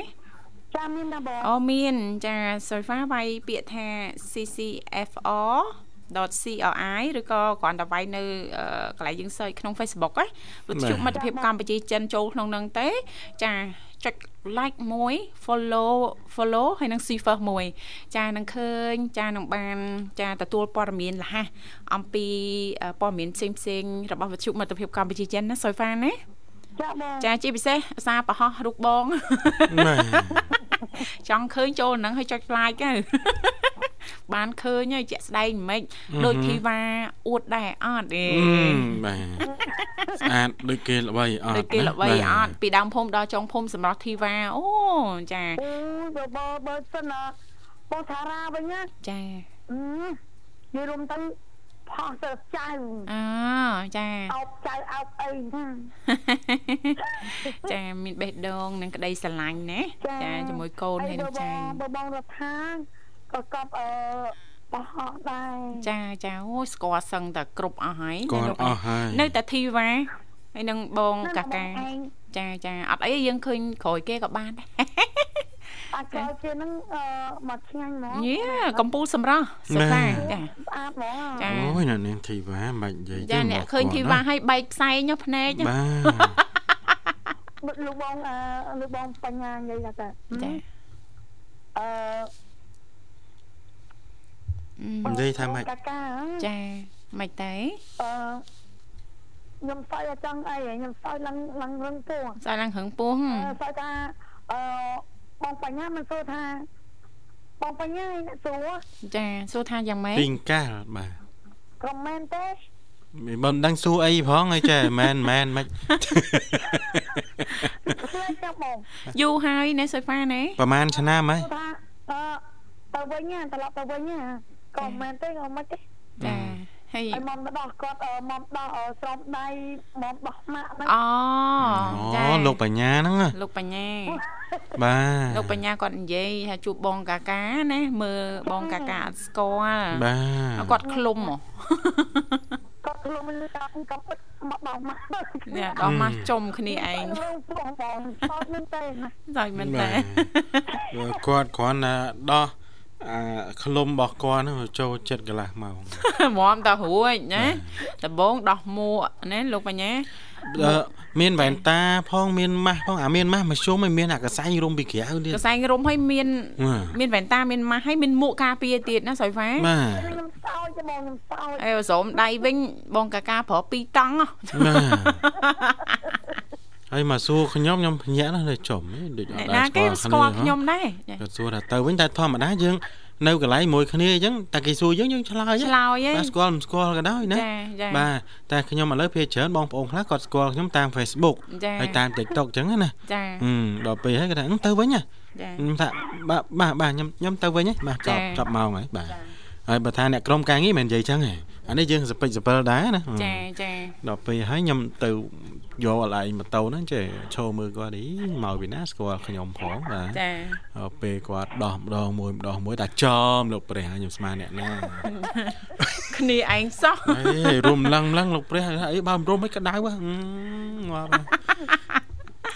ចាមានតាបងអូមានចាសុយហ្វាវាយពាក្យថា CCFR .cri ឬក៏គ្រាន់តែវាយនៅអឺកន្លែងយើង search ក្នុង Facebook ណាវិទ្យុមិត្តភាពកម្ពុជាចិនចូលក្នុងហ្នឹងទេចាចុច like មួយ follow follow ហើយនឹង see first មួយ ចានឹងឃើញ ចានឹងបាន ចាទទួលព័ត៌មានលះអំពីអឺព័ត៌មានផ្សេងផ្សេងៗរបស់វិទ្យុមិត្តភាពកម្ពុជាចិនណាសុយហ្វាណាចាបងចាជាពិសេសអាសាប្រហោះរូបបងបាទចង់ឃើញចូលហ្នឹងឲ្យចុច like ទៅ បានឃើញហើយជាក់ស្ដែងមិនដូចធីវ៉ាអួតដែរអត់ទេអឺបាទស្អាតដូចគេល្បីអត់ដូចគេល្បីណាអត់ពីដើមភូមិដល់ចុងភូមិសម្រាប់ធីវ៉ាអូចាអូយបើបើបើសិនណាបងថារាវិញណាចាអឺនិយាយរួមទៅផោះទៅចៅអចាអោបចៅអោបអីហ្នឹងចាមានបេះដូងនិងក្តីស្រឡាញ់ណាចាជាមួយកូនហើយនឹងចៅបើបងរដ្ឋា ក៏កប់អឺបោះអស់ដែរចាចាអូយស្គាល់សឹងតែគ្រប់អស់ហើយគាណាល់លោកអស់ហើយនៅតែធីវ៉ាហើយនឹងបងកាកាឯងចាចាអត់អីយើងឃើញក្រោយគេក៏បានដែរអាចក្រោយជានឹងអឺមកឆ្ងាញ់ហ្មងយេកំពូលសម្រស់សុខាចាស្អាតហ្មងចាអូយណានាងធីវ៉ាមិននិយាយចាអ្នកឃើញធីវ៉ាឲ្យបែកផ្សែងចុះភ្នែកណាបាទបិទលោកបងអឺលោកបងបញ្ញានិយាយថាចាអឺអឺ និយាយថាម៉េចកាកាហ៎ចាមិនទេអឺខ្ញុំសើចចង់អីខ្ញុំសើចឡើងឡើងរឹងពោះស្អាតឡើងហឹងពោះអឺសើចថាអឺបងបញ្ញាមិនសួរថាបងបញ្ញាអ្នកសួរចាសួរថាយ៉ាងម៉េចពីងកាលបាទក្រុមមែនទេមិនដឹងសួរអីផងអីចេះមែនមែនមិនខ្លាចចាំបងយូរហើយណែសុយហ្វាណែប្រហែលឆ្នាំហើយសួរថាអឺទៅវិញណាត្រឡប់ទៅវិញណា ក៏មែនទេក៏មិនទេចាហើយឲ្យមកដោះគាត់អឺមកដោះអឺស្រោមដៃមកដោះម៉ាក់ហ្នឹងអូចាអូលោកបញ្ញាហ្នឹងណាលោកបញ្ញាបាទលោកបញ្ញាគាត់និយាយថាជួបបងកាកាណាមើលបងកាកាអត់ស្គាល់បាទគាត់ឃ្លុំហ៎គាត់ខ្លួនមិនតាមកំពិតមកដោះម៉ាក់នេះដល់មកចំគ្នាឯងរឿងបងបងសោតមែនទេណាសើចមែនតើបាទគាត់គ្រាន់តែដោះ អាក្លុំរបស់គាត់ហ្នឹងចូលចិត្តកន្លះម៉ោងមមតរួចណាដំបងដោះមួកណាលោកបញ្ញាអឺមានវ៉ែនតាផងមានម៉ាស់ផងអាមានម៉ាស់មកជុំហើយមានអាកសែងរុំពីក្រៅទៀតកសែងរុំឲ្យមានបាទមានវ៉ែនតាមានម៉ាស់ឲ្យមានមួកការពារទៀតណាសុយហ្វាបាទខ្ញុំសោតទេបងខ្ញុំសោតអេស្រោមដៃវិញបងកាកាប្រើពីរតង់ហ៎បាទ ហើយមកសួរខ្ញុំខ្ញុំភ្ញាក់ណាស់នៅចំហ៎ដូចអអ្នកត់ណាដែរគេស្គាល់ស្គាល់ខ្ញុំដែរចាគាត់សួរថាទៅវិញតែធម្មតាយើងនៅកន្លែងមួយគ្នាអញ្ចឹងតែគេសួរយើងយើងឆ្លើយឆ្លើយហ៎បាទស្គាល់មិនស្គាល់ក៏ដោយណាចាចាបាទតែខ្ញុំឥឡូវភាគច្រើនបងប្អូនខ្លះគាត់ស្គាល់ខ្ញុំតាម Facebook ចាហើយតាម TikTok អញ្ចឹងណាចាហឹមដល់ពេលហើយគាត់ថាអឺទៅវិញហ៎ចាខ្ញុំថាបាទបាទបាទខ្ញុំខ្ញុំទៅវិញហ៎បាទចប់ចាចប់ម៉ោងហើយបាទហើយបើថាអ្នកក្រុមការងារមិននិយាយអញ្ចឹងហ៎ អានេះយើងសពេចសពិលដែរណាចាចាដល់ពេលហើយខ្ញុំទៅយកអឡៃម៉ូតូហ្នឹងចេះឈោមើលគាត់អីមកពីណាស្គាល់ខ្ញុំផងបាទចាដល់ពេលគាត់ដោះម្ដងមួយម្ដងមួយតែចំលោកព្រះហើយខ្ញុំស្មានអ្នកណាគ្នាឯងសោះអេរុំឡើងឡើងលោកព្រះថាអីបើមិនរុំមិនក្តៅហ៎អឺងាប់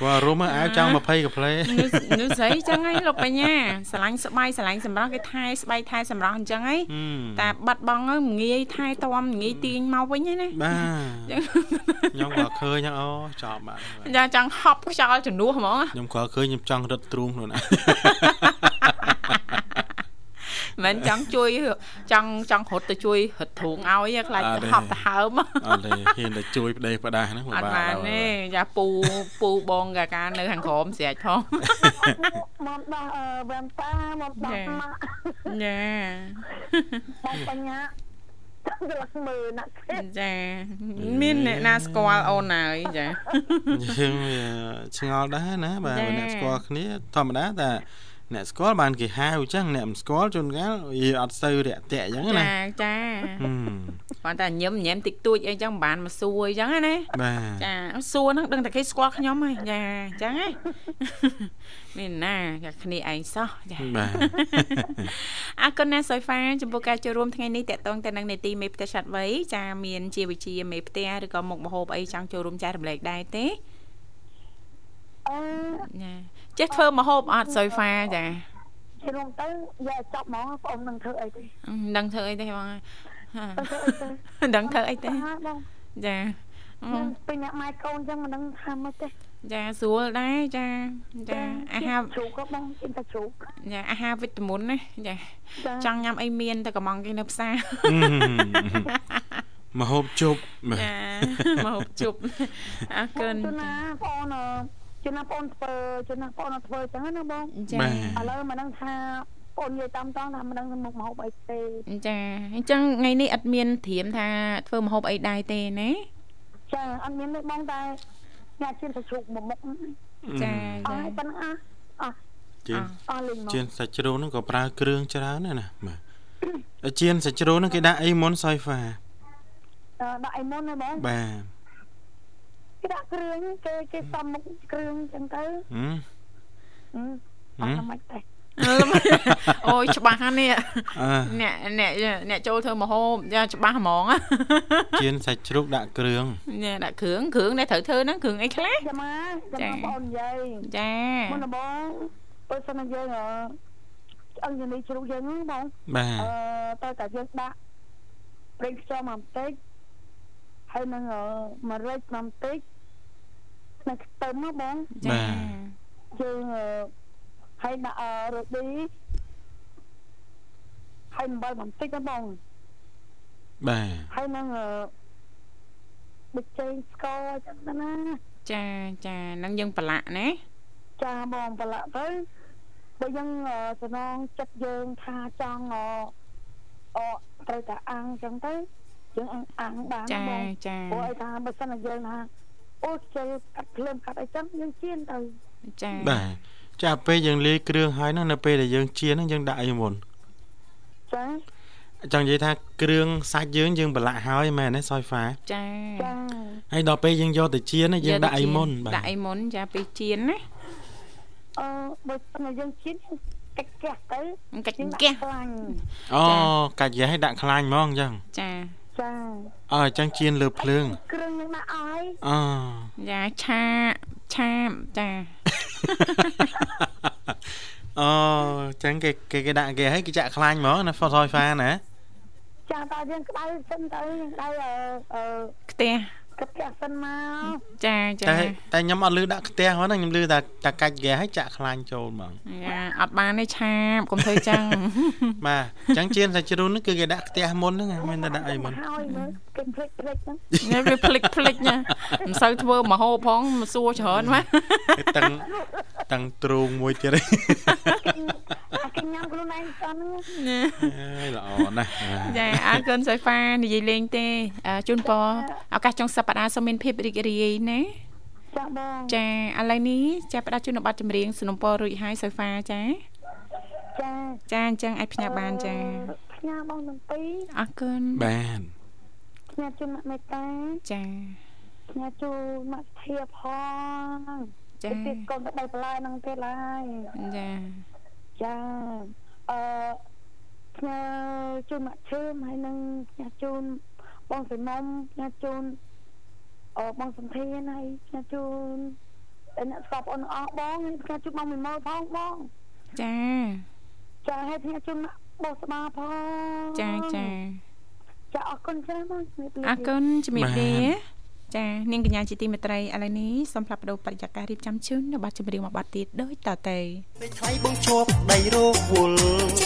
ហើយគាត់រុំហើយអាវចង់20កាផ្លេនេះនេះស្អីចឹងហីលោកបញ្ញាស្រឡាញ់ស្បៃស្រឡាញ់សម្រស់គេថែស្បៃថែសម្រស់អញ្ចឹងហីហឹមតែបាត់បង់ហើយងាយថែទាំងាយទាញមកវិញហ្នឹងណាបាទខ្ញុំក៏ឃើញហ្នឹងអូចប់បាទយ៉ាចង់ហប់ខ្យល់ជំនួសហ្មងខ្ញុំក៏ឃើញខ្ញុំចង់រត់ទ្រូងខ្លួនឯង មិនមែនចង់ជួយចង់ចង់រត់ទៅជួយរត់ធូងឲ្យទេខ្លាចហប់ទៅហើមអត់ទេហ៊ានតែជួយប្តេផ្ដាស់ហ្នឹងអត់បានដល់ទេយ៉ាពូពូបងកាកានៅខាងក្រោមស្រែកផងមកដោះអឺវ៉ែនតាមកដោះចាម៉ាក់ចាបងបញ្ញាចាំកន្លះមើលណាស់ទេចាមានអ្នកណាស្គាល់អូនហើយចាយើងវាឆ្ងល់ដែរណាបាទចា៎អ្នកស្គាល់គ្នាធម្មតាតែ អ្នកស្គាល់បានគេហៅអញ្ចឹងអ្នកមិនស្គាល់ជួនកាលវាអត់សូវរាក់ទាក់អញ្ចឹងណាចាចាហឹមគាត់តែញឹមញែមតិចតួចអីចឹងមិនបានមកសួរអីចឹងណាបាទចាសួរហ្នឹងដឹងតែគេស្គាល់ខ្ញុំហើយចាអញ្ចឹងហ៎មានណាតែគ្នាឯងសោះចាបាទអរគុណណាសុយហ្វាចំពោះការចូលរួមថ្ងៃនេះតកតងទៅនឹងនេតិមេផ្ទះឆាត់វៃចាមានជាវិជាមេផ្ទះឬក៏មុខម្ហូបអីចង់ចូលរួមចែករំលែកដែរទេអឺចា ចេះធ្វើម្ហូបអត់សុយហ្វាចាជារួមទៅយកចប់ហ្មងបងនឹងធ្វើអីទេមិនដឹងធ្វើអីទេបងហើយហាទៅធ្វើអីទេមិនដឹងធ្វើអីទេហើយបងចាអឺពេលអ្នកម៉ែកូនចឹងមិនដឹងថាម៉េចទេចាស្រួលដែរចាចាអាហារជ្រូកក៏បងជិះតែជ្រូកចាអាហារវិតមុនណាចាចាចង់ញ៉ាំអីមានតែកំងគេនៅផ្សារមកហូបជប់បាទចាមកហូបជប់អរគុណជូនណាបងអឺជូ នណាបងធ្វើជូនណាបងធ្វើចឹងណាបងចាបាទឥឡូវមិនដឹងថាបងនិយាយតាមតងថាមិនដឹងមុខមកហូបអីទេចាអញ្ចឹងថ្ងៃនេះអត់មានត្រៀមថាធ្វើម្ហូបអីដែរទេណាចាអត់មានទេបងតែញ៉ាំជិះតែជ្រូកមួយមុខចាអចាស់ប៉ុណ្ណាអស់ជៀនអស់លេងមកជៀនសាច់ជ្រូកហ្នឹងក៏ប្រើគ្រឿងច្រើនដែរណាបាទហើយជៀនសាច់ជ្រូកហ្នឹងគេដាក់អីមុនសយហ្វាអឺដាក់អីមុនណាបងបាទ គេដាក់គ្រឿងគេគេសំមុខគ្រឿងចឹងទៅហឹមហឹមអត់មិនទេអអូយច្បាស់ណាស់នេះអឺអ្នកអ្នកអ្នកចូលធ្វើម្ហូបយ៉ាច្បាស់ហ្មងជៀនសាច់ជ្រូកដាក់គ្រឿងនេះដាក់គ្រឿងគ្រឿងដែលត្រូវធ្វើហ្នឹងគ្រឿងអីខ្លះចាំមកចាំមកបងនិយាយចាមុនដំបូងបើសិនជាយើងអឺឆ្អឹងជំនីជ្រូកយើងហ្នឹងបងបាទអឺតើតាយើងដាក់ប្រេងខ្យងមកបន្តិចហើយនឹងអឺម្រេចមកបន្តិច នឹងខ្ទឹមមកបងចាយើងអឺហើយដាក់អឺរ៉ូឌីហើយអំបិលបន្តិចណាបងបាទហើយនឹងអឺប៊ីចេងស្ករអញ្ចឹងទៅណាចាចានឹងយើងប្រឡាក់ណាចាបងប្រឡាក់ទៅបើយើងអឺសំណងចិត្តយើងថាចង់អអត្រូវតែអាំងអញ្ចឹងទៅយើងអាំងអាំងបានចាណាបងចាព្រោះអីថាបើសិនតែយើងថា អូខ្ជិលកាត់ភ្លើងកាត់អីចឹងយើងជៀនទៅចាបាទចាពេលយើងលាយគ្រឿងហើយហ្នឹងនៅពេលដែលយើងជៀនហ្នឹងយើងដាក់អីមុនចាចង់និយាយថាគ្រឿងសាច់យើងយើងប្រឡាក់ហើយមែនទេសយហ្វាចាចាហើយដល់ពេលយើងយកទៅជៀនហ្នឹងយើងដាក់អីមុនបាទដាក់អីមុនចាពេលជៀនណាអឺបើសិនតែយើងជៀនយើងកាច់កះទៅកាច់យើងកះខ្លាញ់អូកាច់យ៉េះឲ្យដាក់ខ្លាញ់ហ្មងអញ្ចឹងចា ចាអើអញ្ចឹងជៀនលើភ្លើងគ្រឿងយើងដាក់ឲ្យអូយ៉ាឆាឆាបចាអូអញ្ចឹងគេគេគេដាក់គេឲ្យគេចាក់ខ្លាញ់ហ្មងណាសយហ្វាណាចាតើយើងក្តៅសិនទៅយើងក្តៅអឺអឺខ្ទះ កាត់កះសិនមកចាចាតែតែខ្ញុំអត់លឺដាក់ខ្ទះហ្មងណាខ្ញុំលឺតែតែកាច់ហ្គេឲ្យចាក់ខ្លាញ់ចូលហ្មងយ៉ាអត់បានទេឆាបកុំធ្វើចឹងបាទអញ្ចឹងជៀនសាច់ជ្រូកហ្នឹងគឺគេដាក់ខ្ទះមុនហ្នឹងមានតែដាក់អីមុនហើយមើលគេភ្លេចភ្លេចហ្នឹងនេះវាភ្លេចភ្លេចណាមិនសូវធ្វើមហោបផងមកសួរច្រើនម៉ាគេតឹង តឹងទ្រូងមួយទៀតឯងអាគេញ៉ាំខ្លួនឯងចង់ហ្នឹងអើយល្អណាស់បាទចាអរគុណសៃហ្វានិយាយលេងទេអឺជូនពរឱកាសចុងសប្តាហ៍សូមមានភាពរីករាយណាចាបងចាឥឡូវនេះចាប់ផ្ដើមជូននៅប័ណ្ណចម្រៀងสนុំពររួចហើយសៃហ្វាចាចាចាអញ្ចឹងអាចផ្ញើបានចាផ្ញើបងទាំងពីរអរគុណបាទផ្ញើជូនមកមេតាចាផ្ញើជូនមកធាផង ចាទៀតកូនទៅដល់បន្លែហ្នឹងទៀតហើយចាចាអឺផ្ញើជូនមកឈើមហើយនឹងផ្ញើជូនបងសំណុំផ្ញើជូនអឺបងសំធានហើយផ្ញើជូនដល់អ្នកស្គាល់បងប្អូនអស់បងហើយផ្ញើជូនបងមីម៉ូផងបងចាចាហើយផ្ញើជូនមកបងស្បាផងចាចាចាអរគុណច្រើនបងជំរាបលាអរគុណជំរាបលា ចានាងកញ្ញាជាទីមេត្រីឥឡូវនេះសូមផ្លាប់បដោបរិយាកាសរៀបចំជូននៅប័ណ្ណចម្រៀងមួយប័ណ្ណទៀតដូចតទៅនៃថ្លៃបងជាប់ដៃរោគវល់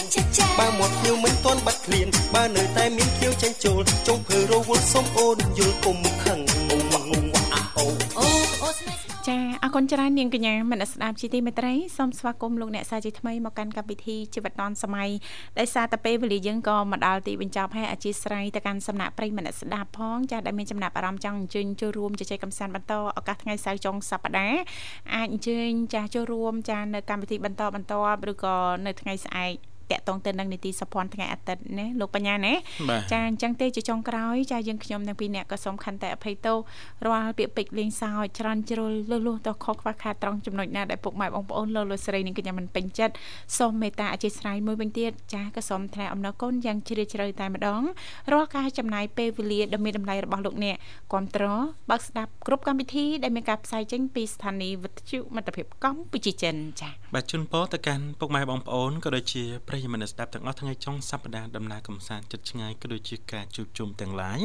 បើមាត់ភ្ញៀវមិនទាន់បាត់ឃ្លានបើនៅតែមានភ្ញៀវចាញ់ចូលចុងភើរវល់សុំអូនយល់គុំខឹងអូវ៉ាអូវ៉ាអាអូអូអូស្នេហ៍ ចាអរគុណច្រើននាងកញ្ញាមនស្សស្ដាប់ជាទីមេត្រីសូមស្វាគមន៍លោកអ្នកសាជាថ្មីមកកាន់កម្មវិធីជីវិតឌុនសម័យដោយសារតែពេលវេលាយើងក៏មកដល់ទីបញ្ចប់ហើយអធិស្ឋានទៅកាន់សំណាក់ប្រិយមនស្សស្ដាប់ផងចាដែលមានចំណាប់អារម្មណ៍ចង់អញ្ជើញចូលរួមជជែកកម្សាន្តបន្តឱកាសថ្ងៃសៅរ៍ចុងសប្ដាហ៍អាចអញ្ជើញចាចូលរួមចានៅកម្មវិធីបន្តបន្តឬក៏នៅថ្ងៃស្អែក តាក់ទងទៅនឹងនីតិសភ័ណ្ឌថ្ងៃអាទិត្យណាលោកបញ្ញាណាបាទចាអញ្ចឹងទេជាចុងក្រោយចាយើងខ្ញុំទាំងពីរអ្នកក៏សូមខន្តីអភ័យទោសរាល់ពាក្យពេចន៍លេងសើចច្រើនជ្រុលលុះលុះទៅខុសខ្វះខាតត្រង់ចំណុចណាដែលពុកម៉ែបងប្អូនលោកលោកស្រីនិងកញ្ញាមិនពេញចិត្តសូមមេត្តាអធិស្ឋានមួយវិញទៀតចាក៏សូមថ្លែងអំណរគុណយ៉ាងជ្រាលជ្រៅតែម្ដងរាល់ការចំណាយពេលវេលាដ៏មានតម្លៃរបស់លោកអ្នកគ្រប់ត្របើកស្ដាប់គ្រប់កម្មវិធីដែលមានការផ្សាយចេញពីស្ថានីយ៍វិទ្យុមិត្តភាពកម្ពុជាចិនចាបាទជូនពរទៅកាន់ពុកម៉ែបងប្អូនក៏ដូចជាប្រិយមិត្តអ្នកស្ដាប់ទាំងអស់ថ្ងៃចុងសប្ដាហ៍ដំណើរកំសាន្តចិត្តឆ្ងាយក៏ដូចជាការជួបជុំទាំងឡាយ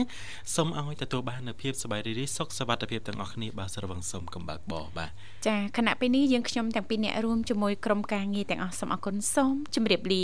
សូមឲ្យទទួលបាននូវភាពសប្បាយរីករាយសុខសុវត្ថិភាពទាំងអស់គ្នាបាទស្រវឹងសូមកំបើកបរបាទចាខណៈពេលនេះយើងខ្ញុំទាំងពីរអ្នករួមជាមួយក្រុមការងារទាំងអស់សូមអរគុណសូមជម្រាបលា